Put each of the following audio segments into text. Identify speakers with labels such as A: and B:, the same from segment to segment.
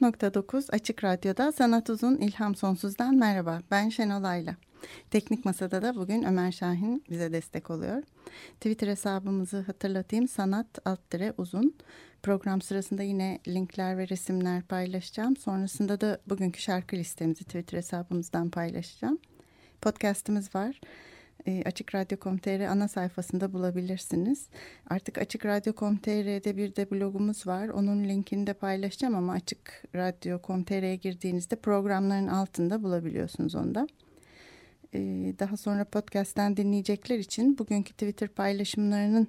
A: 94.9 Açık Radyo'da Sanat Uzun İlham Sonsuz'dan merhaba. Ben Şenol Ayla. Teknik Masada da bugün Ömer Şahin bize destek oluyor. Twitter hesabımızı hatırlatayım. Sanat alt uzun. Program sırasında yine linkler ve resimler paylaşacağım. Sonrasında da bugünkü şarkı listemizi Twitter hesabımızdan paylaşacağım. Podcast'ımız var. E, Açık Radyo.com.tr ana sayfasında bulabilirsiniz. Artık Açık Radyo.com.tr'de bir de blogumuz var. Onun linkini de paylaşacağım ama Açık Radyo.com.tr'ye girdiğinizde programların altında bulabiliyorsunuz onda. E, daha sonra podcast'ten dinleyecekler için bugünkü Twitter paylaşımlarının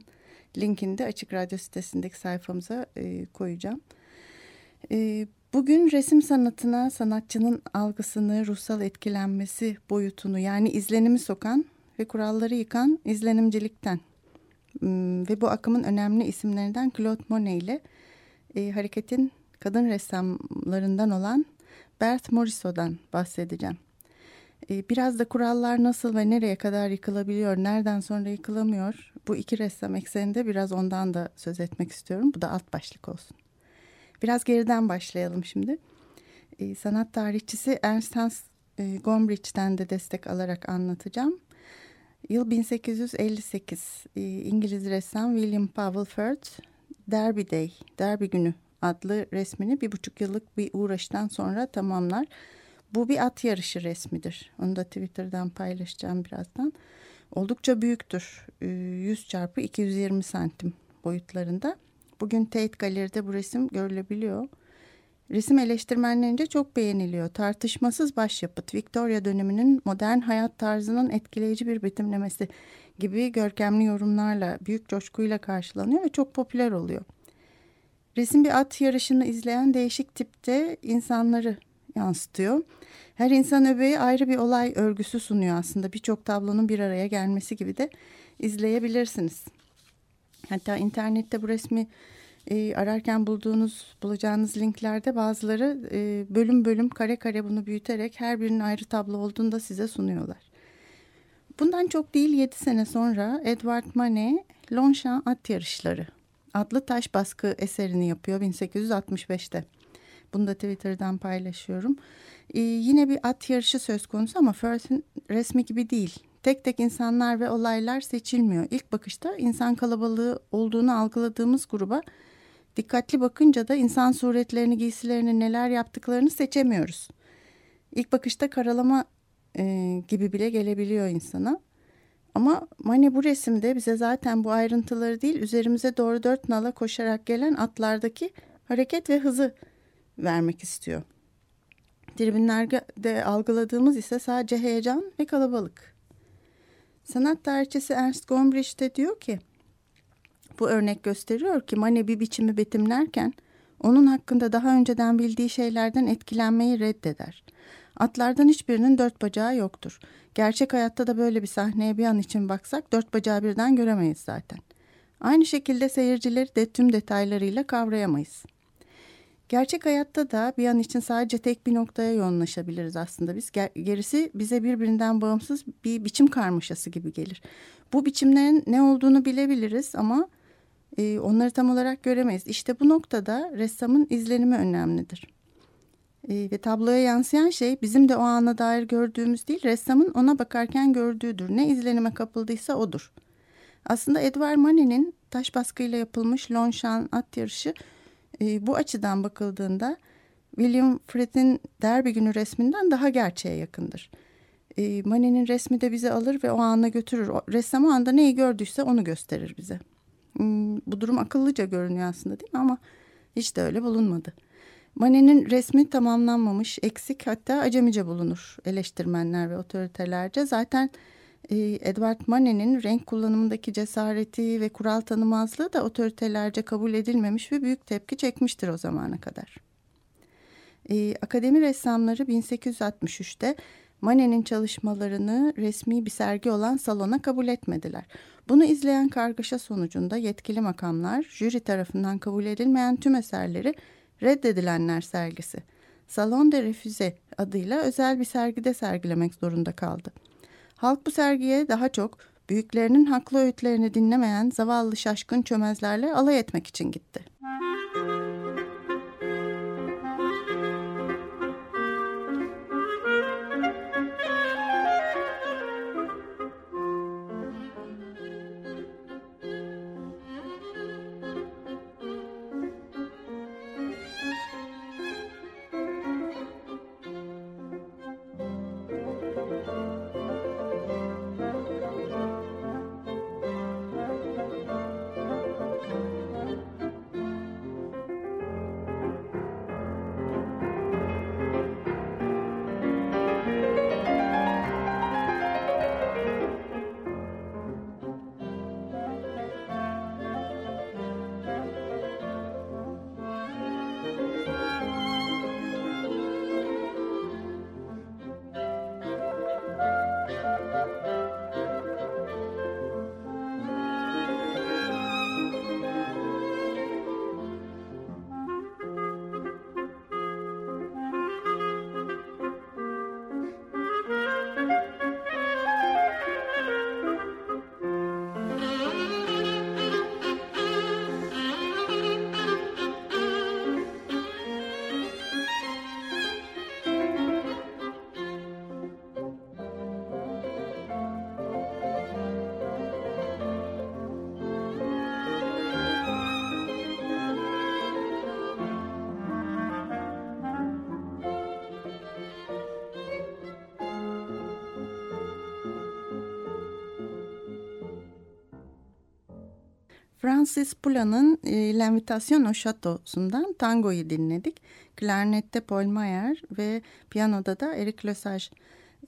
A: linkini de Açık Radyo sitesindeki sayfamıza e, koyacağım. E, Bugün resim sanatına sanatçının algısını, ruhsal etkilenmesi boyutunu yani izlenimi sokan ve kuralları yıkan izlenimcilikten ve bu akımın önemli isimlerinden Claude Monet ile e, hareketin kadın ressamlarından olan Bert Morisot'dan bahsedeceğim. E, biraz da kurallar nasıl ve nereye kadar yıkılabiliyor, nereden sonra yıkılamıyor bu iki ressam ekseninde biraz ondan da söz etmek istiyorum. Bu da alt başlık olsun. Biraz geriden başlayalım şimdi. E, sanat tarihçisi Ernst Hans e, Gombrich'ten de destek alarak anlatacağım. Yıl 1858. Ee, İngiliz ressam William Powell Firth Derby Day, Derby Günü adlı resmini bir buçuk yıllık bir uğraştan sonra tamamlar. Bu bir at yarışı resmidir. Onu da Twitter'dan paylaşacağım birazdan. Oldukça büyüktür. 100 ee, çarpı 220 santim boyutlarında. Bugün Tate Galeri'de bu resim görülebiliyor. Resim eleştirmenlerince çok beğeniliyor. Tartışmasız başyapıt, Victoria döneminin modern hayat tarzının etkileyici bir betimlemesi gibi görkemli yorumlarla, büyük coşkuyla karşılanıyor ve çok popüler oluyor. Resim bir at yarışını izleyen değişik tipte insanları yansıtıyor. Her insan öbeği ayrı bir olay örgüsü sunuyor aslında. Birçok tablonun bir araya gelmesi gibi de izleyebilirsiniz. Hatta internette bu resmi e, ararken bulduğunuz bulacağınız linklerde bazıları e, bölüm bölüm kare kare bunu büyüterek her birinin ayrı tablo olduğunu da size sunuyorlar. Bundan çok değil 7 sene sonra Edward Manet Longchamp At Yarışları adlı taş baskı eserini yapıyor 1865'te. Bunu da Twitter'dan paylaşıyorum. Ee, yine bir at yarışı söz konusu ama Firth'in resmi gibi değil. Tek tek insanlar ve olaylar seçilmiyor. İlk bakışta insan kalabalığı olduğunu algıladığımız gruba Dikkatli bakınca da insan suretlerini, giysilerini, neler yaptıklarını seçemiyoruz. İlk bakışta karalama e, gibi bile gelebiliyor insana. Ama Mani bu resimde bize zaten bu ayrıntıları değil, üzerimize doğru dört nala koşarak gelen atlardaki hareket ve hızı vermek istiyor. Tribünlerde algıladığımız ise sadece heyecan ve kalabalık. Sanat tarihçisi Ernst Gombrich de diyor ki, bu örnek gösteriyor ki Mane bir biçimi betimlerken onun hakkında daha önceden bildiği şeylerden etkilenmeyi reddeder. Atlardan hiçbirinin dört bacağı yoktur. Gerçek hayatta da böyle bir sahneye bir an için baksak dört bacağı birden göremeyiz zaten. Aynı şekilde seyircileri de tüm detaylarıyla kavrayamayız. Gerçek hayatta da bir an için sadece tek bir noktaya yoğunlaşabiliriz aslında biz. Gerisi bize birbirinden bağımsız bir biçim karmaşası gibi gelir. Bu biçimlerin ne olduğunu bilebiliriz ama e, onları tam olarak göremeyiz. İşte bu noktada ressamın izlenimi önemlidir. E, ve tabloya yansıyan şey bizim de o ana dair gördüğümüz değil, ressamın ona bakarken gördüğüdür. Ne izlenime kapıldıysa odur. Aslında Edward Manet'in taş baskıyla yapılmış Longchamp at yarışı e, bu açıdan bakıldığında William Fred'in Derby günü resminden daha gerçeğe yakındır. E, Manet'in resmi de bizi alır ve o ana götürür. O, ressam o anda neyi gördüyse onu gösterir bize. Hmm, bu durum akıllıca görünüyor aslında değil mi? Ama hiç de öyle bulunmadı. Manet'in resmi tamamlanmamış, eksik hatta acemice bulunur eleştirmenler ve otoritelerce. Zaten E, Edward Manet'in renk kullanımındaki cesareti ve kural tanımazlığı da otoritelerce kabul edilmemiş ve büyük tepki çekmiştir o zamana kadar. E, akademi ressamları 1863'te Manet'in çalışmalarını resmi bir sergi olan salona kabul etmediler. Bunu izleyen kargaşa sonucunda yetkili makamlar jüri tarafından kabul edilmeyen tüm eserleri reddedilenler sergisi Salon de Refüze adıyla özel bir sergide sergilemek zorunda kaldı. Halk bu sergiye daha çok büyüklerinin haklı öğütlerini dinlemeyen zavallı şaşkın çömezlerle alay etmek için gitti. Francis Poula'nın e, L'Invitation au Chateau'sundan tangoyu dinledik. Klarnette Paul Mayer ve piyanoda da Eric Lesage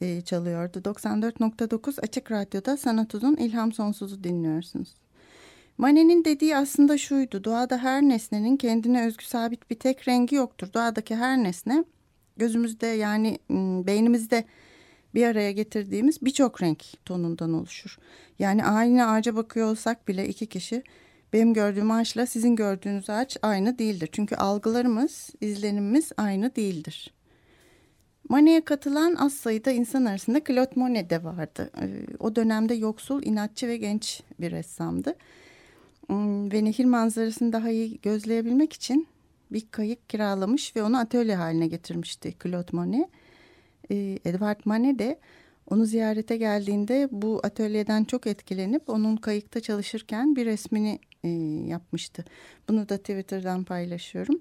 A: e, çalıyordu. 94.9 Açık Radyo'da Sanat Uzun İlham Sonsuz'u dinliyorsunuz. Manet'in dediği aslında şuydu. Doğada her nesnenin kendine özgü sabit bir tek rengi yoktur. Doğadaki her nesne gözümüzde yani beynimizde bir araya getirdiğimiz birçok renk tonundan oluşur. Yani aynı ağaca bakıyor olsak bile iki kişi benim gördüğüm ağaçla sizin gördüğünüz ağaç aynı değildir. Çünkü algılarımız, izlenimimiz aynı değildir. Monet'e katılan az sayıda insan arasında Claude Monet de vardı. Ee, o dönemde yoksul, inatçı ve genç bir ressamdı. Hmm, ve nehir manzarasını daha iyi gözleyebilmek için bir kayık kiralamış ve onu atölye haline getirmişti Claude Monet. Ee, Edward Manet de onu ziyarete geldiğinde bu atölyeden çok etkilenip onun kayıkta çalışırken bir resmini e, yapmıştı. Bunu da Twitter'dan paylaşıyorum.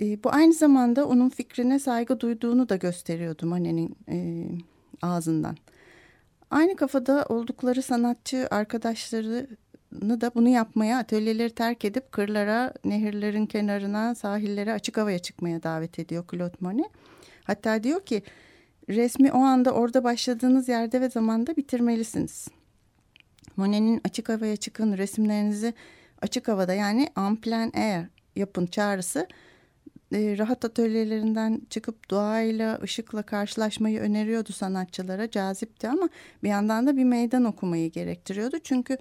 A: E, bu aynı zamanda onun fikrine saygı duyduğunu da gösteriyordu Manet'in e, ağzından. Aynı kafada oldukları sanatçı arkadaşlarını da bunu yapmaya, atölyeleri terk edip kırlara, nehirlerin kenarına, sahillere, açık havaya çıkmaya davet ediyor Claude Monet. Hatta diyor ki resmi o anda orada başladığınız yerde ve zamanda bitirmelisiniz. Monet'in açık havaya çıkın resimlerinizi açık havada yani plein air yapın çağrısı e, rahat atölyelerinden çıkıp doğayla, ışıkla karşılaşmayı öneriyordu sanatçılara. Cazipti ama bir yandan da bir meydan okumayı gerektiriyordu. Çünkü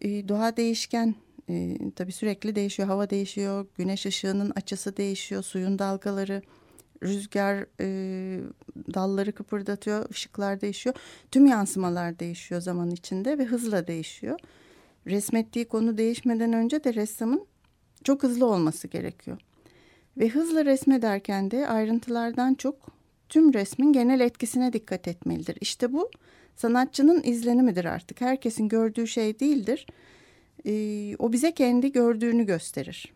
A: e, doğa değişken, e, tabii sürekli değişiyor. Hava değişiyor, güneş ışığının açısı değişiyor, suyun dalgaları rüzgar e, dalları kıpırdatıyor, ışıklar değişiyor. Tüm yansımalar değişiyor zaman içinde ve hızla değişiyor. Resmettiği konu değişmeden önce de ressamın çok hızlı olması gerekiyor. Ve hızla resmederken de ayrıntılardan çok tüm resmin genel etkisine dikkat etmelidir. İşte bu sanatçının izlenimidir artık. Herkesin gördüğü şey değildir. Ee, o bize kendi gördüğünü gösterir.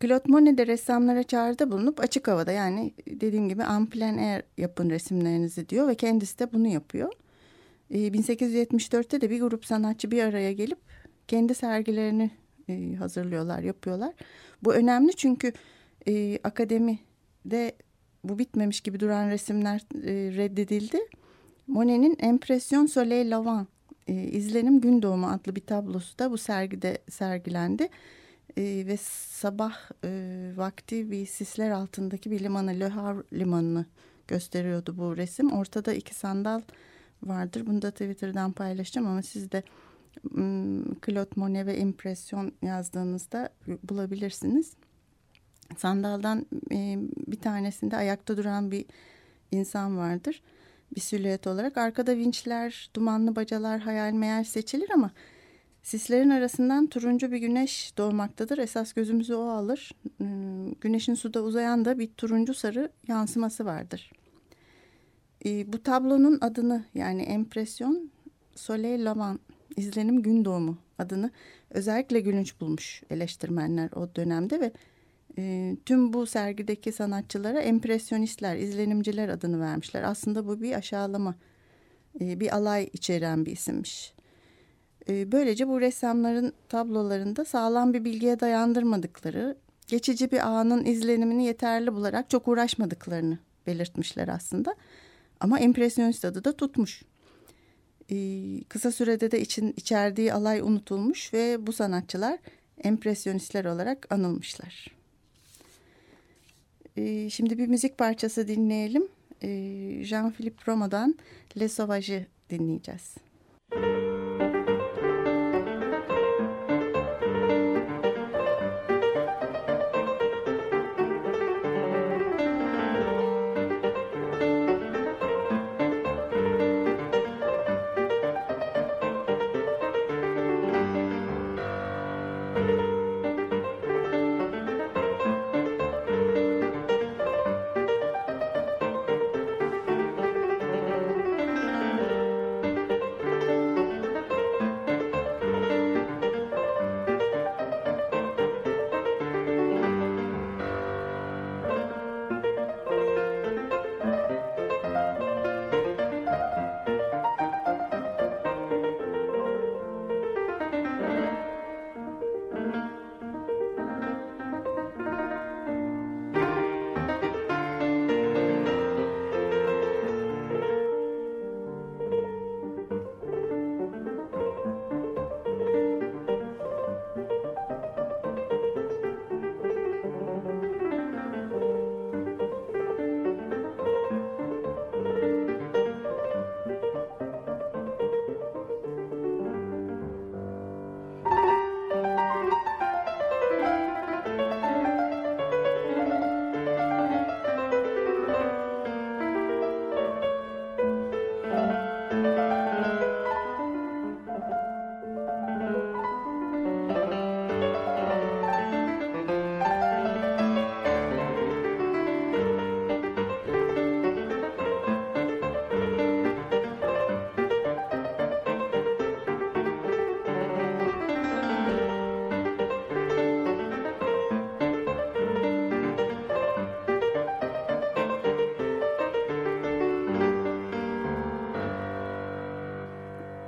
A: Claude Monet de ressamlara çağrıda bulunup açık havada yani dediğim gibi en plein air yapın resimlerinizi diyor ve kendisi de bunu yapıyor. E, ee, 1874'te de bir grup sanatçı bir araya gelip kendi sergilerini e, hazırlıyorlar, yapıyorlar. Bu önemli çünkü e, akademide bu bitmemiş gibi duran resimler e, reddedildi. Monet'in Empression Soleil Levant e, İzlenim Gün Doğumu adlı bir tablosu da bu sergide sergilendi. Ve sabah vakti bir sisler altındaki bir limanı Le Havre limanını gösteriyordu bu resim. Ortada iki sandal vardır. Bunu da Twitter'dan paylaşacağım ama siz de Claude Monet ve impresyon yazdığınızda bulabilirsiniz. Sandaldan bir tanesinde ayakta duran bir insan vardır. Bir silüet olarak. Arkada vinçler, dumanlı bacalar hayal meyal seçilir ama sislerin arasından turuncu bir güneş doğmaktadır. Esas gözümüzü o alır. Güneşin suda uzayan da bir turuncu sarı yansıması vardır. E, bu tablonun adını yani empresyon Soleil Levant izlenim gün doğumu adını özellikle gülünç bulmuş eleştirmenler o dönemde ve e, tüm bu sergideki sanatçılara empresyonistler, izlenimciler adını vermişler. Aslında bu bir aşağılama, e, bir alay içeren bir isimmiş. E, böylece bu ressamların tablolarında sağlam bir bilgiye dayandırmadıkları, geçici bir anın izlenimini yeterli bularak çok uğraşmadıklarını belirtmişler aslında. Ama empresyonist adı da tutmuş. Ee, kısa sürede de için içerdiği alay unutulmuş ve bu sanatçılar empresyonistler olarak anılmışlar. Ee, şimdi bir müzik parçası dinleyelim. Ee, Jean-Philippe Romo'dan Les Sauvages'ı dinleyeceğiz. Müzik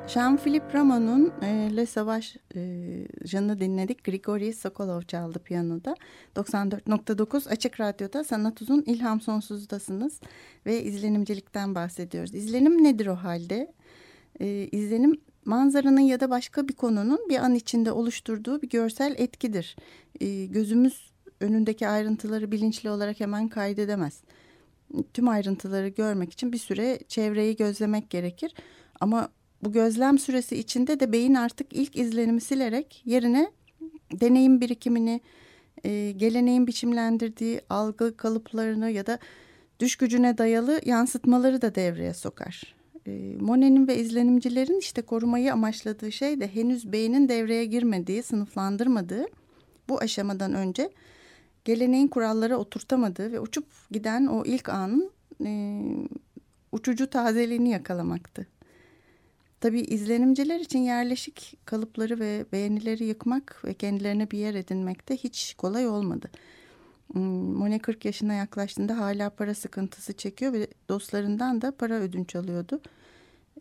A: Jean-Philippe Rameau'nun e, Le Sauvage e, dinledik. Grigori Sokolov çaldı piyanoda. 94.9 Açık Radyo'da Sanat Uzun İlham Sonsuz'dasınız ve izlenimcilikten bahsediyoruz. İzlenim nedir o halde? E, izlenim manzaranın ya da başka bir konunun bir an içinde oluşturduğu bir görsel etkidir. E, gözümüz önündeki ayrıntıları bilinçli olarak hemen kaydedemez. Tüm ayrıntıları görmek için bir süre çevreyi gözlemek gerekir. Ama bu gözlem süresi içinde de beyin artık ilk izlenimi silerek yerine deneyim birikimini, e, geleneğin biçimlendirdiği algı kalıplarını ya da düş gücüne dayalı yansıtmaları da devreye sokar. E, Monet'in ve izlenimcilerin işte korumayı amaçladığı şey de henüz beynin devreye girmediği, sınıflandırmadığı bu aşamadan önce geleneğin kurallara oturtamadığı ve uçup giden o ilk anın e, uçucu tazeliğini yakalamaktı. Tabii izlenimciler için yerleşik kalıpları ve beğenileri yıkmak ve kendilerine bir yer edinmek de hiç kolay olmadı. Hmm, Monet 40 yaşına yaklaştığında hala para sıkıntısı çekiyor ve dostlarından da para ödünç alıyordu.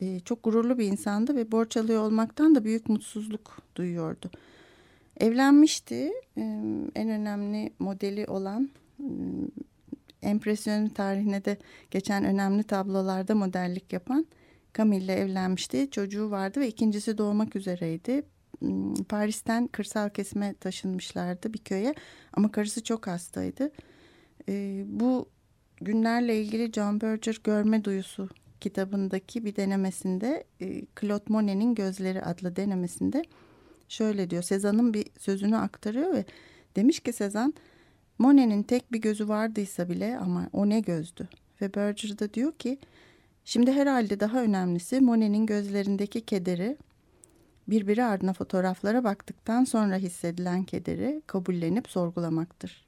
A: Ee, çok gururlu bir insandı ve borç alıyor olmaktan da büyük mutsuzluk duyuyordu. Evlenmişti. Ee, en önemli modeli olan hmm, empresyon tarihine de geçen önemli tablolarda modellik yapan Camille'le evlenmişti. Çocuğu vardı ve ikincisi doğmak üzereydi. Hmm, Paris'ten kırsal kesime taşınmışlardı bir köye ama karısı çok hastaydı. E, bu günlerle ilgili John Berger Görme Duyusu kitabındaki bir denemesinde e, Claude Monet'in Gözleri adlı denemesinde şöyle diyor. Sezan'ın bir sözünü aktarıyor ve demiş ki Sezan Monet'in tek bir gözü vardıysa bile ama o ne gözdü? Ve Berger da diyor ki şimdi herhalde daha önemlisi Monet'in gözlerindeki kederi birbiri ardına fotoğraflara baktıktan sonra hissedilen kederi kabullenip sorgulamaktır.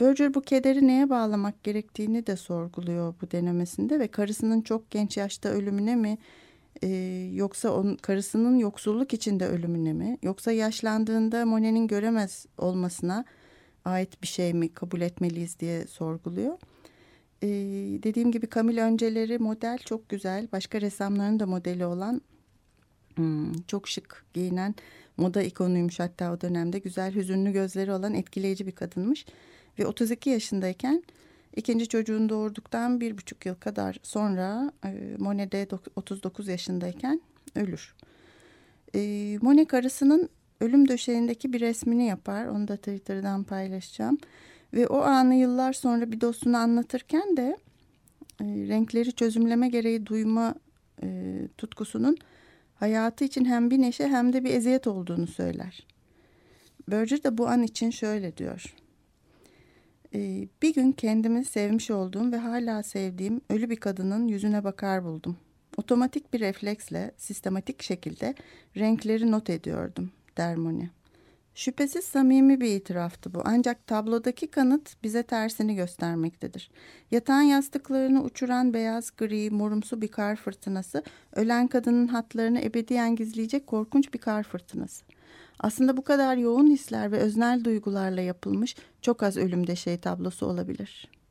A: Berger bu kederi neye bağlamak gerektiğini de sorguluyor bu denemesinde ve karısının çok genç yaşta ölümüne mi e, yoksa onun karısının yoksulluk içinde ölümüne mi yoksa yaşlandığında Monet'in göremez olmasına ait bir şey mi kabul etmeliyiz diye sorguluyor. E, dediğim gibi Camille önceleri model çok güzel başka ressamların da modeli olan hmm, çok şık giyinen moda ikonuymuş hatta o dönemde güzel hüzünlü gözleri olan etkileyici bir kadınmış. Ve 32 yaşındayken ikinci çocuğunu doğurduktan bir buçuk yıl kadar sonra e, Monet de 39 yaşındayken ölür. E, Monet karısının ölüm döşeğindeki bir resmini yapar. Onu da Twitter'dan paylaşacağım. Ve o anı yıllar sonra bir dostuna anlatırken de e, renkleri çözümleme gereği duyma e, tutkusunun hayatı için hem bir neşe hem de bir eziyet olduğunu söyler. Berger de bu an için şöyle diyor. Ee, bir gün kendimi sevmiş olduğum ve hala sevdiğim ölü bir kadının yüzüne bakar buldum. Otomatik bir refleksle sistematik şekilde renkleri not ediyordum der Moni. Şüphesiz samimi bir itiraftı bu ancak tablodaki kanıt bize tersini göstermektedir. Yatağın yastıklarını uçuran beyaz, gri, morumsu bir kar fırtınası, ölen kadının hatlarını ebediyen gizleyecek korkunç bir kar fırtınası. Aslında bu kadar yoğun hisler ve öznel duygularla yapılmış çok az ölümde şey tablosu olabilir.''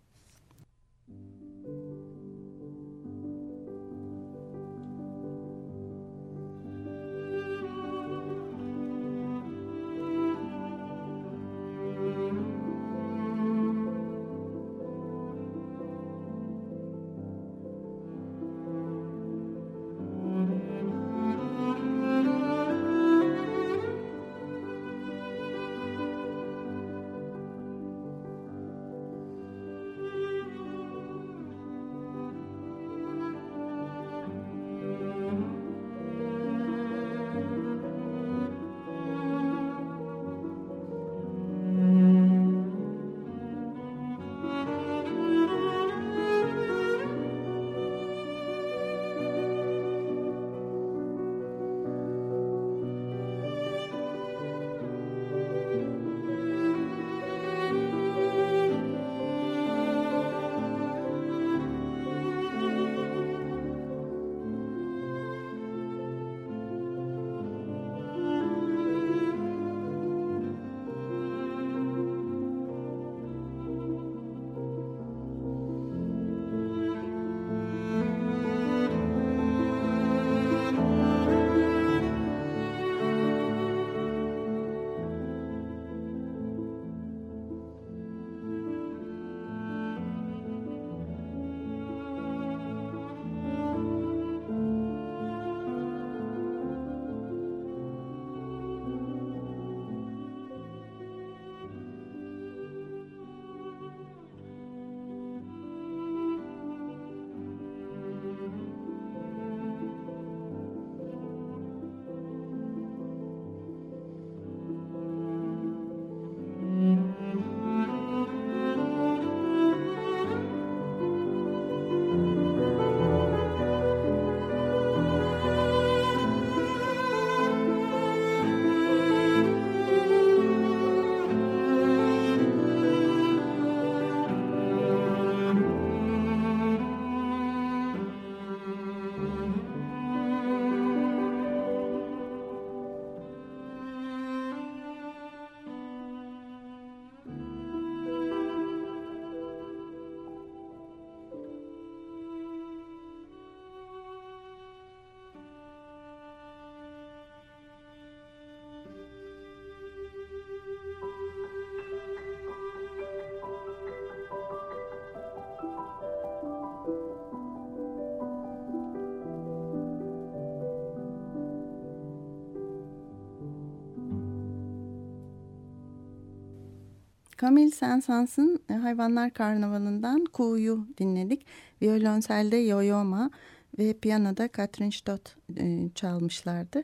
A: Camille Saint-Saëns'ın e, Hayvanlar Karnavalı'ndan Ku'yu dinledik. Violonselde Yoyoma ve piyanoda Catherine Stott e, çalmışlardı.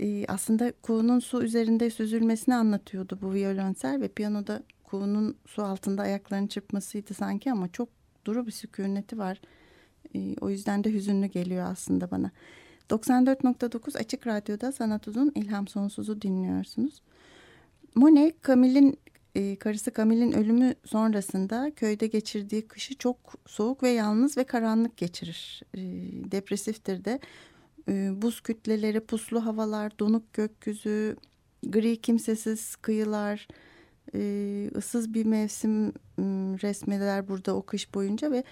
A: E, aslında Ku'nun su üzerinde süzülmesini anlatıyordu bu violonsel ve piyanoda Ku'nun su altında ayaklarını çırpmasıydı sanki ama çok duru bir sükuneti var. E, o yüzden de hüzünlü geliyor aslında bana. 94.9 Açık Radyo'da Sanat Uzun İlham Sonsuz'u dinliyorsunuz. Monet, Camille'in e, karısı Camille'in ölümü sonrasında köyde geçirdiği kışı çok soğuk ve yalnız ve karanlık geçirir. E, depresiftir de. E, buz kütleleri, puslu havalar, donuk gökyüzü, gri kimsesiz kıyılar, e, ıssız bir mevsim e, resmeder burada o kış boyunca ve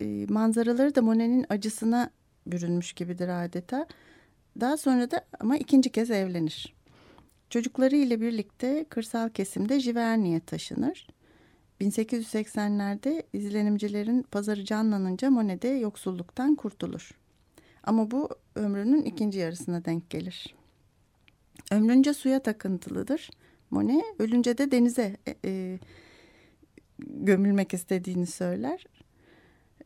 A: e, manzaraları da Monet'in acısına bürünmüş gibidir adeta. Daha sonra da ama ikinci kez evlenir. Çocukları ile birlikte kırsal kesimde Jiverni'ye taşınır. 1880'lerde izlenimcilerin pazarı canlanınca Monet'de yoksulluktan kurtulur. Ama bu ömrünün ikinci yarısına denk gelir. Ömrünce suya takıntılıdır. Monet ölünce de denize e, e, gömülmek istediğini söyler.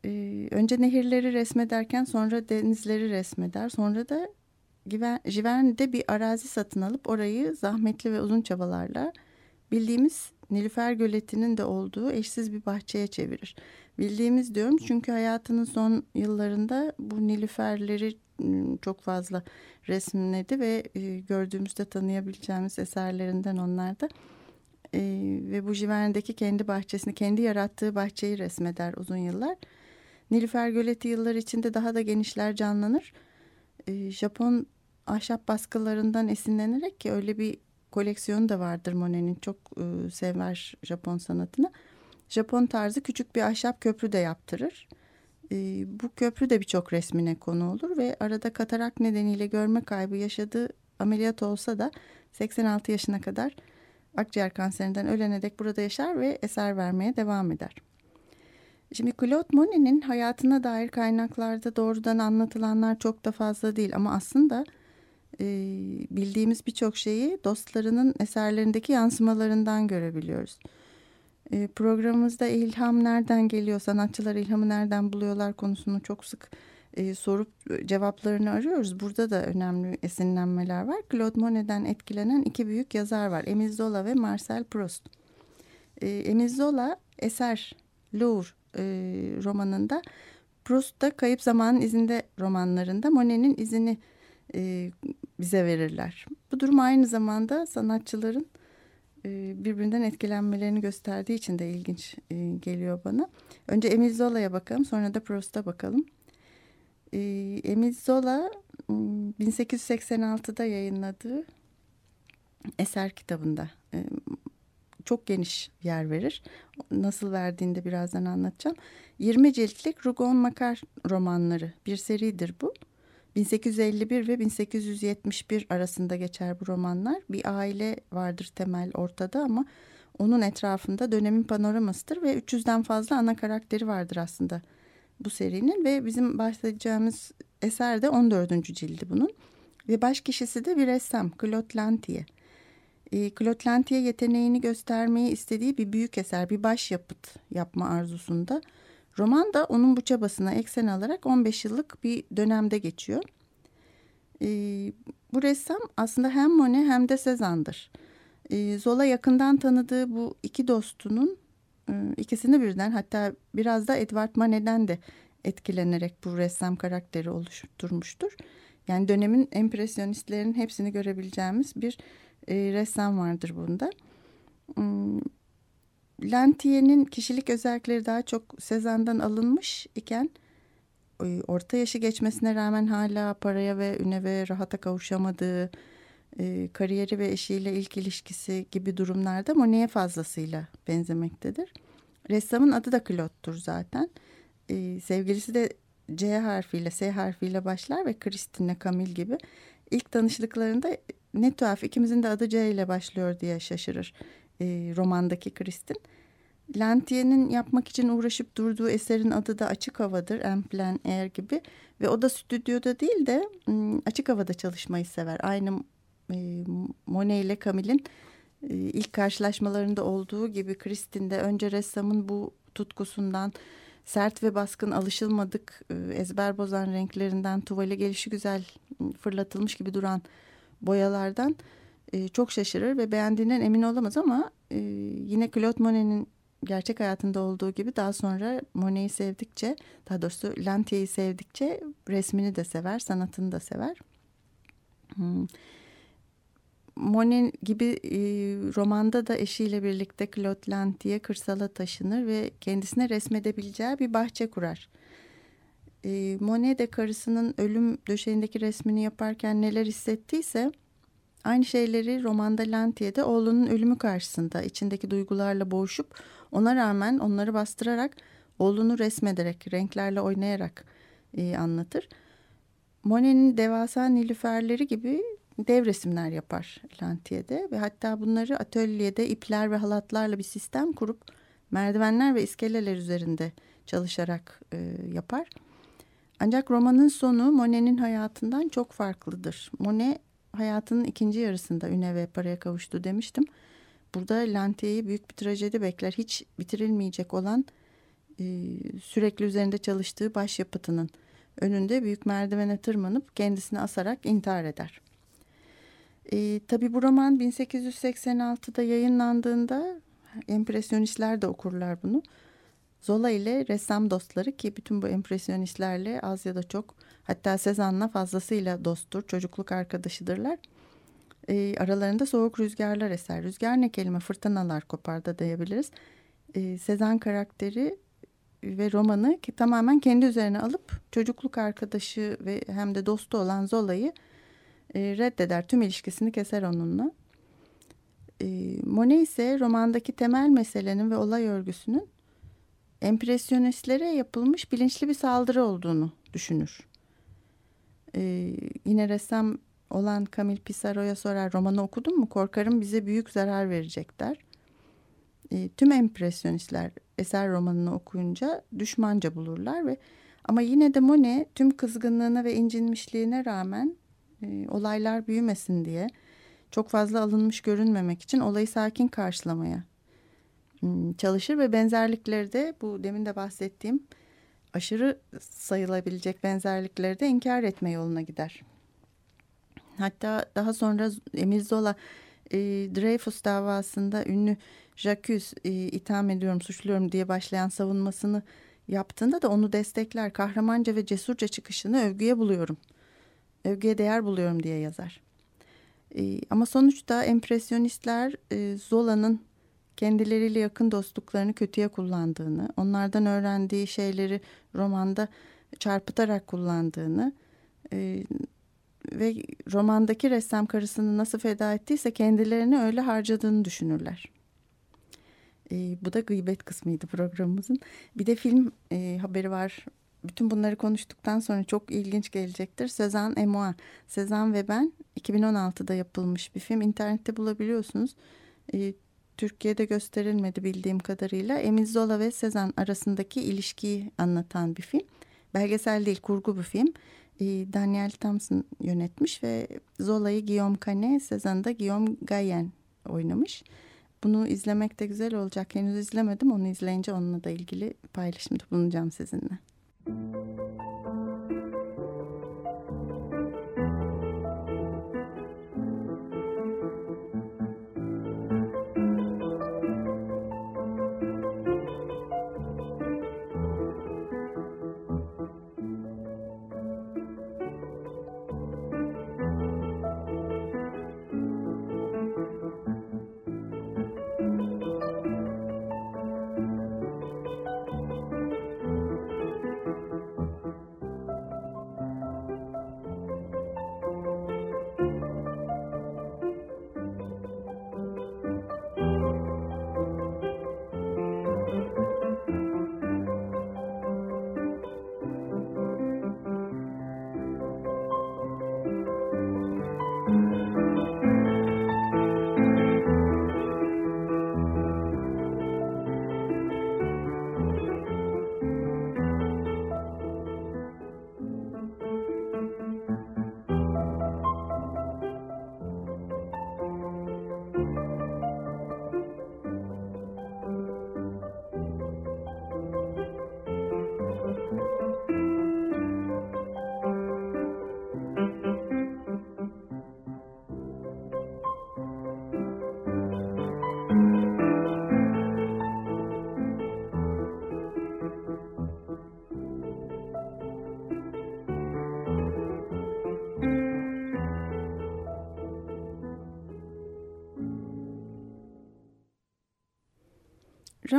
A: E, önce nehirleri resmederken sonra denizleri resmeder. Sonra da Giverny'de bir arazi satın alıp orayı zahmetli ve uzun çabalarla bildiğimiz Nilüfer Göleti'nin de olduğu eşsiz bir bahçeye çevirir. Bildiğimiz diyorum çünkü hayatının son yıllarında bu Nilüferleri çok fazla resimledi ve ıı, gördüğümüzde tanıyabileceğimiz eserlerinden onlar da. Ve bu Giverny'deki kendi bahçesini, kendi yarattığı bahçeyi resmeder uzun yıllar. Nilüfer Göleti yıllar içinde daha da genişler, canlanır. Japon ahşap baskılarından esinlenerek ki öyle bir koleksiyonu da vardır Monet'in. Çok e, sever Japon sanatını. Japon tarzı küçük bir ahşap köprü de yaptırır. E, bu köprü de birçok resmine konu olur ve arada katarak nedeniyle görme kaybı yaşadığı ameliyat olsa da 86 yaşına kadar akciğer kanserinden ölene dek burada yaşar ve eser vermeye devam eder. Şimdi Claude Monet'in hayatına dair kaynaklarda doğrudan anlatılanlar çok da fazla değil ama aslında e, bildiğimiz birçok şeyi dostlarının eserlerindeki yansımalarından görebiliyoruz. E, programımızda ilham nereden geliyor, sanatçılar ilhamı nereden buluyorlar konusunu çok sık e, sorup cevaplarını arıyoruz. Burada da önemli esinlenmeler var. Claude Monet'den etkilenen iki büyük yazar var. Emile Zola ve Marcel Proust. E, Emile Zola eser Louvre e, romanında Proust da Kayıp Zamanın izinde romanlarında Monet'in izini e, bize verirler. Bu durum aynı zamanda sanatçıların e, birbirinden etkilenmelerini gösterdiği için de ilginç e, geliyor bana. Önce Emile Zola'ya bakalım sonra da Proust'a bakalım. E, Emile Zola 1886'da yayınladığı eser kitabında e, çok geniş yer verir. Nasıl verdiğini de birazdan anlatacağım. 20 ciltlik Rougon Makar romanları bir seridir bu. 1851 ve 1871 arasında geçer bu romanlar. Bir aile vardır temel ortada ama onun etrafında dönemin panoramasıdır ve 300'den fazla ana karakteri vardır aslında bu serinin ve bizim bahsedeceğimiz eser de 14. cildi bunun. Ve baş kişisi de bir ressam Claude Lantier. E, yeteneğini göstermeyi istediği bir büyük eser, bir baş yapıt yapma arzusunda. Roman da onun bu çabasına eksen alarak 15 yıllık bir dönemde geçiyor. E, bu ressam aslında hem Monet hem de Cézanne'dır. E, Zola yakından tanıdığı bu iki dostunun e, ikisini birden hatta biraz da Edward Manet'den de etkilenerek bu ressam karakteri oluşturmuştur. Yani dönemin empresyonistlerin hepsini görebileceğimiz bir e, ressam vardır bunda. Hmm, Lantier'in kişilik özellikleri daha çok Sezan'dan alınmış iken e, orta yaşı geçmesine rağmen hala paraya ve üne ve rahata kavuşamadığı e, kariyeri ve eşiyle ilk ilişkisi gibi durumlarda Monet'e fazlasıyla benzemektedir. Ressamın adı da Claude'dur zaten. E, sevgilisi de C harfiyle, S harfiyle başlar ve Christine, Camille gibi. İlk tanıştıklarında ne tuhaf ikimizin de adı C ile başlıyor diye şaşırır e, romandaki Kristin. Lantier'in yapmak için uğraşıp durduğu eserin adı da Açık Havadır, En Air gibi. Ve o da stüdyoda değil de açık havada çalışmayı sever. Aynı e, Monet ile Camille'in e, ilk karşılaşmalarında olduğu gibi Kristin'de önce ressamın bu tutkusundan sert ve baskın alışılmadık e, ezber bozan renklerinden tuvale gelişi güzel fırlatılmış gibi duran boyalardan e, çok şaşırır ve beğendiğinden emin olamaz ama e, yine Claude Monet'in gerçek hayatında olduğu gibi daha sonra Monet'i sevdikçe daha doğrusu Lantier'i sevdikçe resmini de sever, sanatını da sever. Hmm. Monet gibi e, romanda da eşiyle birlikte Claude Lantier kırsala taşınır ve kendisine resmedebileceği bir bahçe kurar. E, Monet de karısının ölüm döşeğindeki resmini yaparken neler hissettiyse aynı şeyleri romanda Lantier'de oğlunun ölümü karşısında içindeki duygularla boğuşup ona rağmen onları bastırarak oğlunu resmederek, renklerle oynayarak e, anlatır. Monet'in devasa nilüferleri gibi dev resimler yapar Lantier'de ve hatta bunları atölyede ipler ve halatlarla bir sistem kurup merdivenler ve iskeleler üzerinde çalışarak e, yapar. Ancak romanın sonu Monet'in hayatından çok farklıdır. Monet hayatının ikinci yarısında üne ve paraya kavuştu demiştim. Burada Lantier'i büyük bir trajedi bekler. Hiç bitirilmeyecek olan e, sürekli üzerinde çalıştığı başyapıtının önünde büyük merdivene tırmanıp kendisini asarak intihar eder. E, tabii bu roman 1886'da yayınlandığında empresyonistler de okurlar bunu. Zola ile ressam dostları ki bütün bu empresyonistlerle az ya da çok hatta Sezan'la fazlasıyla dosttur, çocukluk arkadaşıdırlar. E, aralarında soğuk rüzgarlar eser. Rüzgar ne kelime? Fırtınalar kopar da diyebiliriz. E, Sezan karakteri ve romanı ki tamamen kendi üzerine alıp çocukluk arkadaşı ve hem de dostu olan Zola'yı e, reddeder. Tüm ilişkisini keser onunla. E, Monet ise romandaki temel meselenin ve olay örgüsünün empresyonistlere yapılmış bilinçli bir saldırı olduğunu düşünür. E, yine ressam olan Camille Pissarro'ya sorar romanı okudun mu? Korkarım bize büyük zarar verecekler. E, tüm empresyonistler eser romanını okuyunca düşmanca bulurlar ve ama yine de Monet tüm kızgınlığına ve incinmişliğine rağmen e, olaylar büyümesin diye çok fazla alınmış görünmemek için olayı sakin karşılamaya çalışır ve benzerlikleri de bu demin de bahsettiğim aşırı sayılabilecek benzerlikleri de inkar etme yoluna gider. Hatta daha sonra Emil Zola e, Dreyfus davasında ünlü Jacques e, itham ediyorum, suçluyorum diye başlayan savunmasını yaptığında da onu destekler. Kahramanca ve cesurca çıkışını övgüye buluyorum. Övgüye değer buluyorum diye yazar. E, ama sonuçta empresyonistler e, Zola'nın kendileriyle yakın dostluklarını kötüye kullandığını, onlardan öğrendiği şeyleri romanda çarpıtarak kullandığını e, ve romandaki ressam karısını nasıl feda ettiyse kendilerini öyle harcadığını düşünürler. E, bu da gıybet kısmıydı programımızın. Bir de film e, haberi var. Bütün bunları konuştuktan sonra çok ilginç gelecektir. Sezan et moi. Sezan ve ben 2016'da yapılmış bir film. İnternette bulabiliyorsunuz. E, Türkiye'de gösterilmedi bildiğim kadarıyla. Emil Zola ve Sezan arasındaki ilişkiyi anlatan bir film. Belgesel değil, kurgu bir film. E, Daniel Thompson yönetmiş ve Zola'yı Guillaume Canet, Sezan'ı da Guillaume Gayen oynamış. Bunu izlemek de güzel olacak. Henüz izlemedim. Onu izleyince onunla da ilgili paylaşımda bulunacağım sizinle. Müzik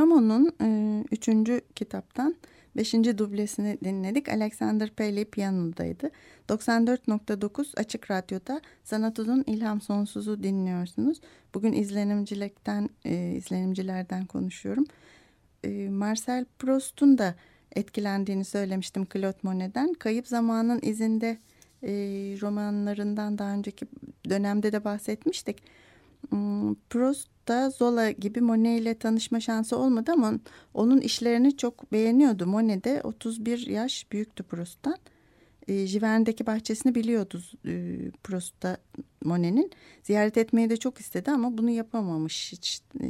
A: Ramon'un e, üçüncü kitaptan beşinci dublesini dinledik. Alexander Paley piyanodaydı. 94.9 Açık Radyo'da Sanat Uzun İlham Sonsuz'u dinliyorsunuz. Bugün izlenimcilikten, e, izlenimcilerden konuşuyorum. E, Marcel Proust'un da etkilendiğini söylemiştim Claude Monet'den. Kayıp Zamanın izinde e, romanlarından daha önceki dönemde de bahsetmiştik. Hmm, Proust da Zola gibi Monet ile tanışma şansı olmadı ama onun işlerini çok beğeniyordu. Monet de 31 yaş büyüktü Proust'tan. E, bahçesini biliyordu e, Proust'ta Monet'in. Ziyaret etmeyi de çok istedi ama bunu yapamamış hiç e,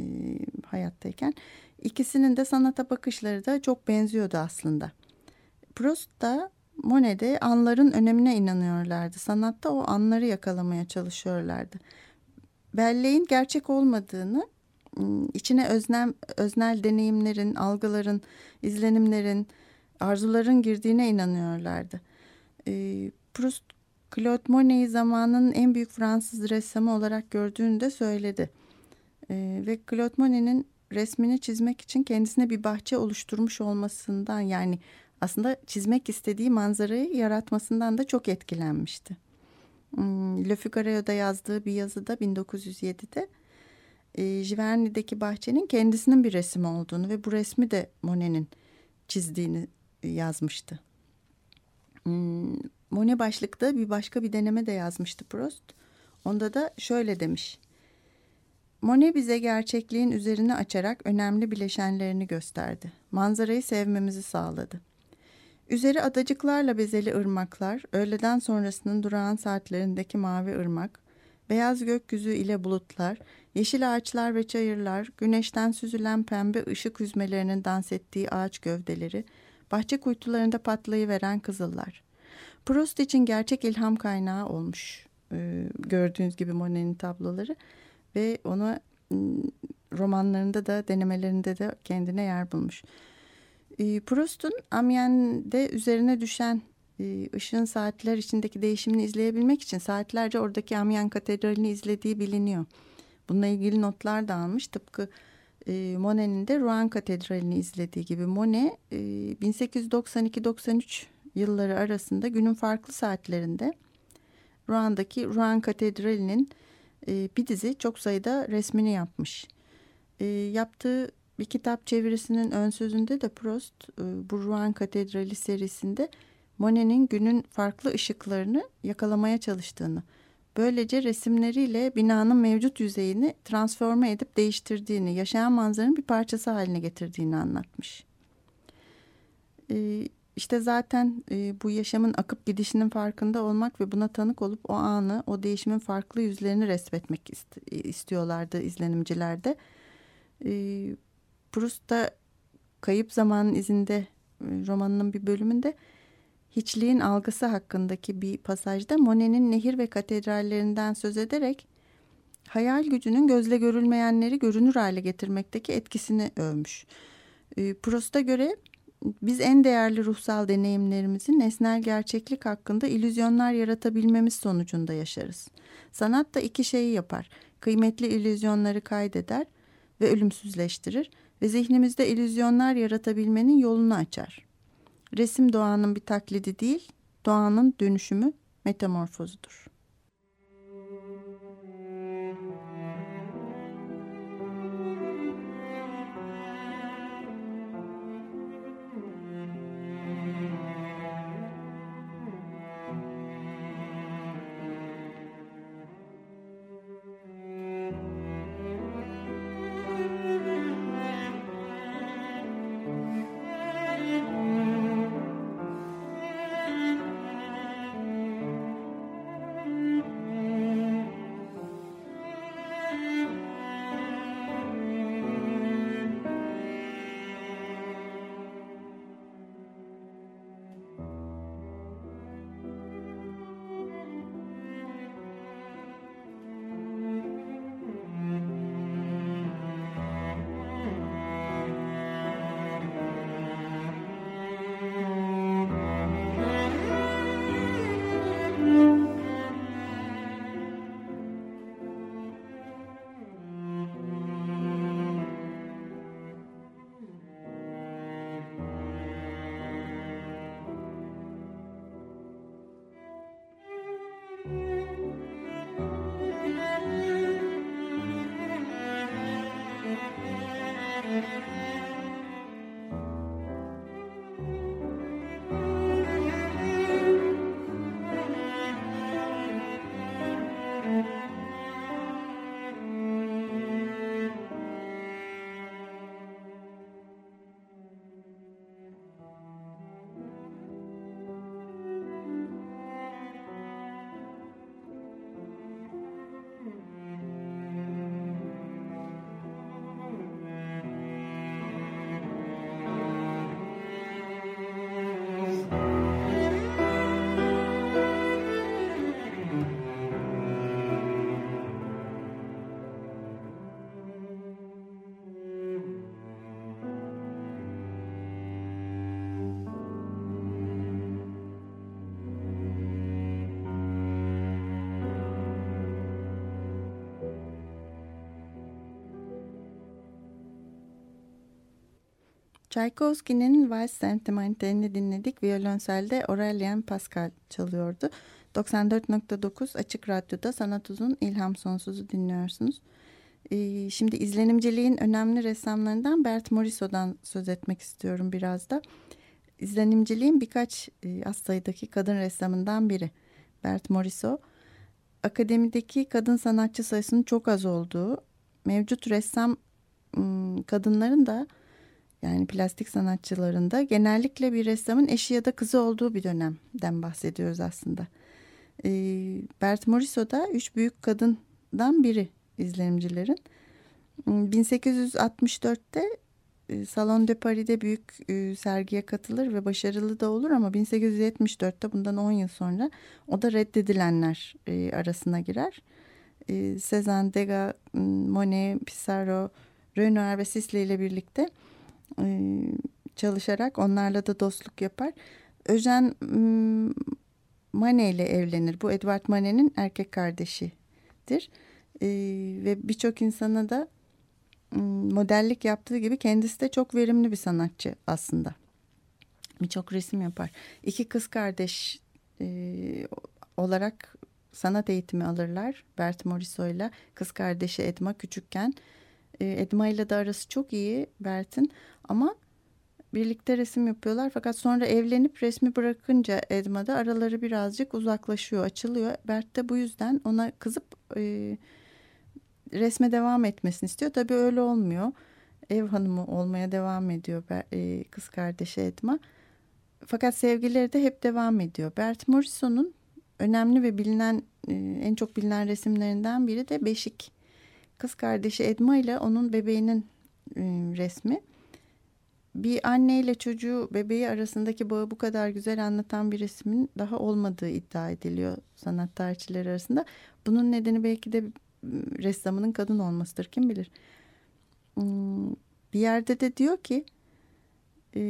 A: hayattayken. İkisinin de sanata bakışları da çok benziyordu aslında. Proust da Monet'de anların önemine inanıyorlardı. Sanatta o anları yakalamaya çalışıyorlardı belleğin gerçek olmadığını, içine öznem, öznel deneyimlerin, algıların, izlenimlerin, arzuların girdiğine inanıyorlardı. Proust, Claude Monet'i zamanın en büyük Fransız ressamı olarak gördüğünü de söyledi. Ve Claude Monet'in resmini çizmek için kendisine bir bahçe oluşturmuş olmasından yani aslında çizmek istediği manzarayı yaratmasından da çok etkilenmişti. Hmm, Le Figaro'da yazdığı bir yazıda 1907'de e, Giverny'deki bahçenin kendisinin bir resim olduğunu ve bu resmi de Monet'in çizdiğini yazmıştı. Hmm, Monet başlıkta bir başka bir deneme de yazmıştı Proust. Onda da şöyle demiş. Monet bize gerçekliğin üzerine açarak önemli bileşenlerini gösterdi. Manzarayı sevmemizi sağladı. Üzeri adacıklarla bezeli ırmaklar, öğleden sonrasının durağan saatlerindeki mavi ırmak, beyaz gökyüzü ile bulutlar, yeşil ağaçlar ve çayırlar, güneşten süzülen pembe ışık hüzmelerinin dans ettiği ağaç gövdeleri, bahçe kuytularında patlayıveren kızıllar. Proust için gerçek ilham kaynağı olmuş e, gördüğünüz gibi Monet'in tabloları ve ona romanlarında da denemelerinde de kendine yer bulmuş. E, Proust'un Amiens'de üzerine düşen e, ışığın saatler içindeki değişimini izleyebilmek için saatlerce oradaki Amiens Katedrali'ni izlediği biliniyor. Bununla ilgili notlar da almış. Tıpkı e, Monet'in de Rouen Katedrali'ni izlediği gibi. Monet e, 1892-93 yılları arasında günün farklı saatlerinde Rouen'daki Rouen Katedrali'nin e, bir dizi çok sayıda resmini yapmış. E, yaptığı bir kitap çevirisinin ön sözünde de Proust e, bu Rouen Katedrali serisinde Monet'in günün farklı ışıklarını yakalamaya çalıştığını, böylece resimleriyle binanın mevcut yüzeyini transforme edip değiştirdiğini, yaşayan manzaranın bir parçası haline getirdiğini anlatmış. E, işte zaten e, bu yaşamın akıp gidişinin farkında olmak ve buna tanık olup o anı, o değişimin farklı yüzlerini resmetmek istiyorlardı izlenimcilerde. Proust da Kayıp Zamanın izinde e, romanının bir bölümünde hiçliğin algısı hakkındaki bir pasajda Monet'in nehir ve katedrallerinden söz ederek hayal gücünün gözle görülmeyenleri görünür hale getirmekteki etkisini övmüş. E, Proust'a göre biz en değerli ruhsal deneyimlerimizi nesnel gerçeklik hakkında ilüzyonlar yaratabilmemiz sonucunda yaşarız. Sanat da iki şeyi yapar. Kıymetli ilüzyonları kaydeder ve ölümsüzleştirir ve zihnimizde illüzyonlar yaratabilmenin yolunu açar. Resim doğanın bir taklidi değil, doğanın dönüşümü, metamorfozudur. Tchaikovsky'nin Vals Sentimentalini dinledik. Violonselde Aurelien Pascal çalıyordu. 94.9 Açık Radyo'da Sanat Uzun İlham Sonsuz'u dinliyorsunuz. Ee, şimdi izlenimciliğin önemli ressamlarından Bert Morisot'dan söz etmek istiyorum biraz da. İzlenimciliğin birkaç e, az sayıdaki kadın ressamından biri Bert Morisot. Akademideki kadın sanatçı sayısının çok az olduğu, mevcut ressam kadınların da yani plastik sanatçılarında genellikle bir ressamın eşi ya da kızı olduğu bir dönemden bahsediyoruz aslında. E, Bert Morisot da üç büyük kadından biri izlenimcilerin. 1864'te e, Salon de Paris'de büyük e, sergiye katılır ve başarılı da olur ama 1874'te bundan 10 yıl sonra o da reddedilenler e, arasına girer. E, Cezanne, Degas, Monet, Pissarro, Renoir ve Sisley ile birlikte çalışarak onlarla da dostluk yapar. Eugène Manet ile evlenir. Bu Edward Manet'in erkek kardeşidir. E, ve birçok insana da modellik yaptığı gibi kendisi de çok verimli bir sanatçı aslında. Birçok resim yapar. İki kız kardeş e, olarak sanat eğitimi alırlar. Bert Morisot ile kız kardeşi Edma küçükken. E, Edma ile de arası çok iyi Bert'in ama birlikte resim yapıyorlar. Fakat sonra evlenip resmi bırakınca Edma da araları birazcık uzaklaşıyor, açılıyor. Bert de bu yüzden ona kızıp e, resme devam etmesini istiyor. Tabii öyle olmuyor. Ev hanımı olmaya devam ediyor e, kız kardeşi Edma. Fakat sevgileri de hep devam ediyor. Bert Morrison'un önemli ve bilinen e, en çok bilinen resimlerinden biri de Beşik. Kız kardeşi Edma ile onun bebeğinin e, resmi. Bir anne ile çocuğu bebeği arasındaki bağı bu kadar güzel anlatan bir resmin daha olmadığı iddia ediliyor sanat tarihçileri arasında. Bunun nedeni belki de ressamının kadın olmasıdır kim bilir. Bir yerde de diyor ki e,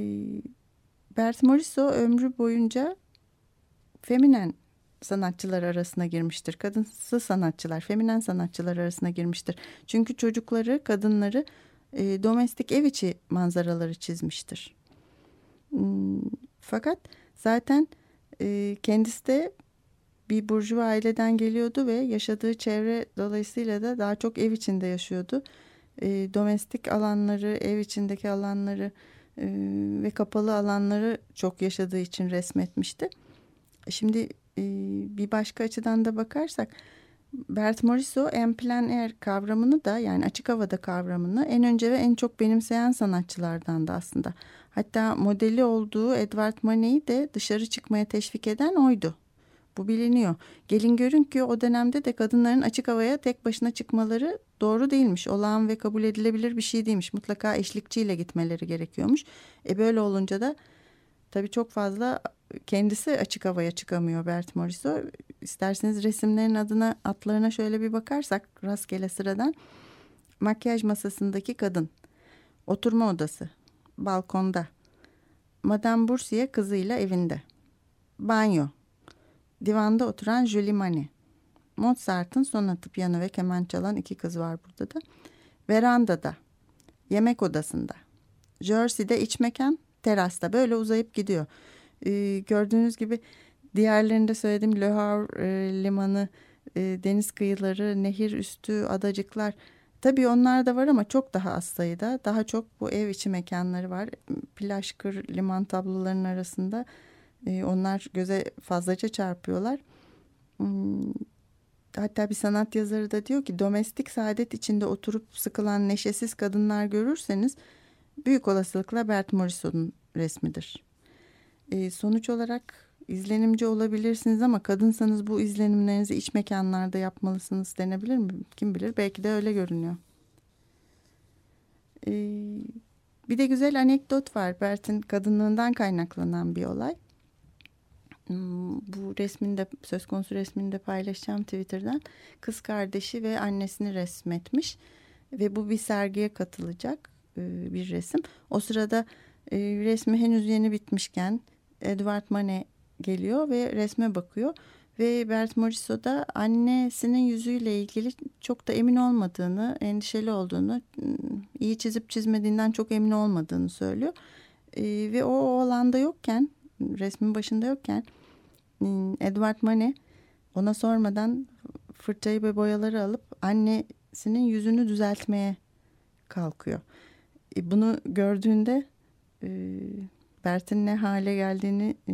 A: Bert Morisot ömrü boyunca feminen sanatçılar arasına girmiştir. Kadınsı sanatçılar, feminen sanatçılar arasına girmiştir. Çünkü çocukları, kadınları e, domestik ev içi manzaraları çizmiştir. Hmm, fakat zaten e, kendisi de bir burjuva aileden geliyordu ve yaşadığı çevre dolayısıyla da daha çok ev içinde yaşıyordu. E, domestik alanları, ev içindeki alanları e, ve kapalı alanları çok yaşadığı için resmetmişti. Şimdi e, bir başka açıdan da bakarsak Bert Morisot en plein air kavramını da yani açık havada kavramını en önce ve en çok benimseyen sanatçılardan da aslında. Hatta modeli olduğu Edward Manet'i de dışarı çıkmaya teşvik eden oydu. Bu biliniyor. Gelin görün ki o dönemde de kadınların açık havaya tek başına çıkmaları doğru değilmiş. Olağan ve kabul edilebilir bir şey değilmiş. Mutlaka eşlikçiyle gitmeleri gerekiyormuş. E böyle olunca da tabii çok fazla kendisi açık havaya çıkamıyor Bert Morisot. İsterseniz resimlerin adına atlarına şöyle bir bakarsak rastgele sıradan. Makyaj masasındaki kadın. Oturma odası. Balkonda. Madame Boursier kızıyla evinde. Banyo Divanda oturan Julie Mani. Mozart'ın sonatı piyano ve keman çalan iki kız var burada da. Verandada, yemek odasında, Jersey'de iç mekan, terasta böyle uzayıp gidiyor. Ee, gördüğünüz gibi diğerlerinde söylediğim Le Havre e, limanı, e, deniz kıyıları, nehir üstü, adacıklar. Tabii onlar da var ama çok daha az sayıda. Daha çok bu ev içi mekanları var. Plaj kır liman tablolarının arasında e, onlar göze fazlaca çarpıyorlar. Hmm, hatta bir sanat yazarı da diyor ki domestik saadet içinde oturup sıkılan neşesiz kadınlar görürseniz büyük olasılıkla Bert Morisot'un resmidir. E, sonuç olarak izlenimci olabilirsiniz ama kadınsanız bu izlenimlerinizi iç mekanlarda yapmalısınız denebilir mi? Kim bilir belki de öyle görünüyor. E, bir de güzel anekdot var Bert'in kadınlığından kaynaklanan bir olay. Hmm, bu resminde söz konusu resminde paylaşacağım Twitter'dan kız kardeşi ve annesini resmetmiş ve bu bir sergiye katılacak e, bir resim. O sırada e, resmi henüz yeni bitmişken Edward Manet geliyor ve resme bakıyor Ve Bert Morisot da annesinin yüzüyle ilgili çok da emin olmadığını, endişeli olduğunu, iyi çizip çizmediğinden çok emin olmadığını söylüyor. Ve o, o alanda yokken, resmin başında yokken Edward Manet ona sormadan fırçayı ve boyaları alıp annesinin yüzünü düzeltmeye kalkıyor. Bunu gördüğünde e, Bert'in ne hale geldiğini e,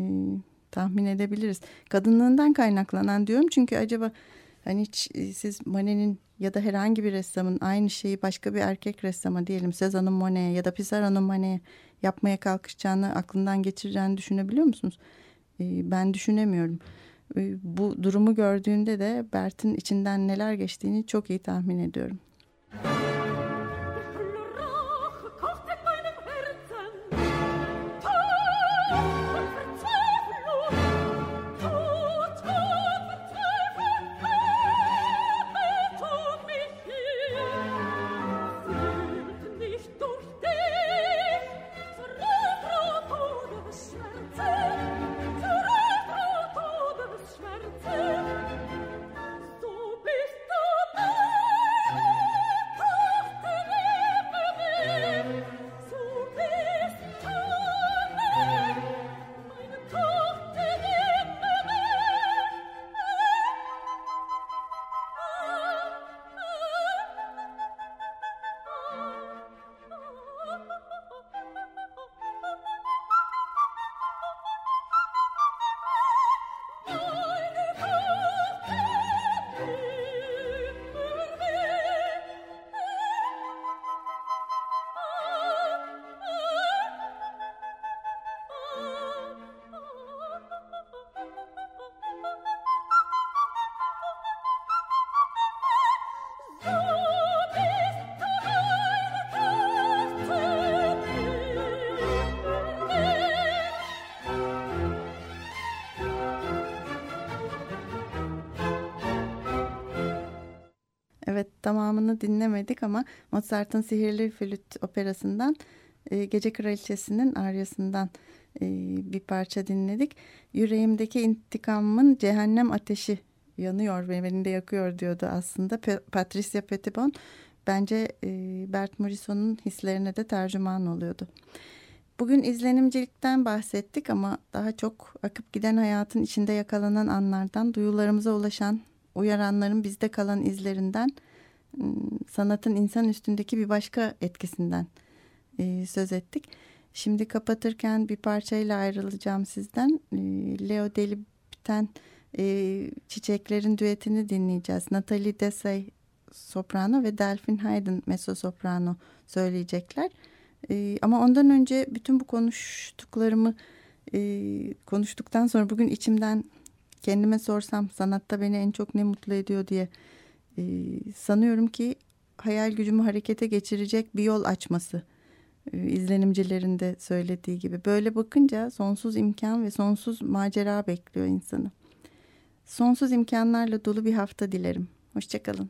A: tahmin edebiliriz. Kadınlığından kaynaklanan diyorum çünkü acaba hani hiç e, siz Manet'in ya da herhangi bir ressamın aynı şeyi başka bir erkek ressama diyelim Cezanne'ın Monet'e ya da Pissarro'nun Monet'e yapmaya kalkışacağını aklından geçireceğini düşünebiliyor musunuz? E, ben düşünemiyorum. E, bu durumu gördüğünde de Bert'in içinden neler geçtiğini çok iyi tahmin ediyorum. Evet tamamını dinlemedik ama Mozart'ın Sihirli Flüt operasından e, Gece Kraliçesi'nin aryasından e, bir parça dinledik. Yüreğimdeki intikamımın cehennem ateşi yanıyor ve beni yakıyor diyordu aslında P Patricia Petitbon. Bence e, Bert Morisot'un hislerine de tercüman oluyordu. Bugün izlenimcilikten bahsettik ama daha çok akıp giden hayatın içinde yakalanan anlardan, duyularımıza ulaşan uyaranların bizde kalan izlerinden sanatın insan üstündeki bir başka etkisinden e, söz ettik. Şimdi kapatırken bir parçayla ayrılacağım sizden. E, Leo Delib'ten e, Çiçeklerin düetini dinleyeceğiz. Natalie Dessay soprano ve Delphine Hayden mezzo soprano söyleyecekler. E, ama ondan önce bütün bu konuştuklarımı e, konuştuktan sonra bugün içimden kendime sorsam sanatta beni en çok ne mutlu ediyor diye e, sanıyorum ki hayal gücümü harekete geçirecek bir yol açması e, izlenimcilerin de söylediği gibi. Böyle bakınca sonsuz imkan ve sonsuz macera bekliyor insanı. Sonsuz imkanlarla dolu bir hafta dilerim. Hoşçakalın.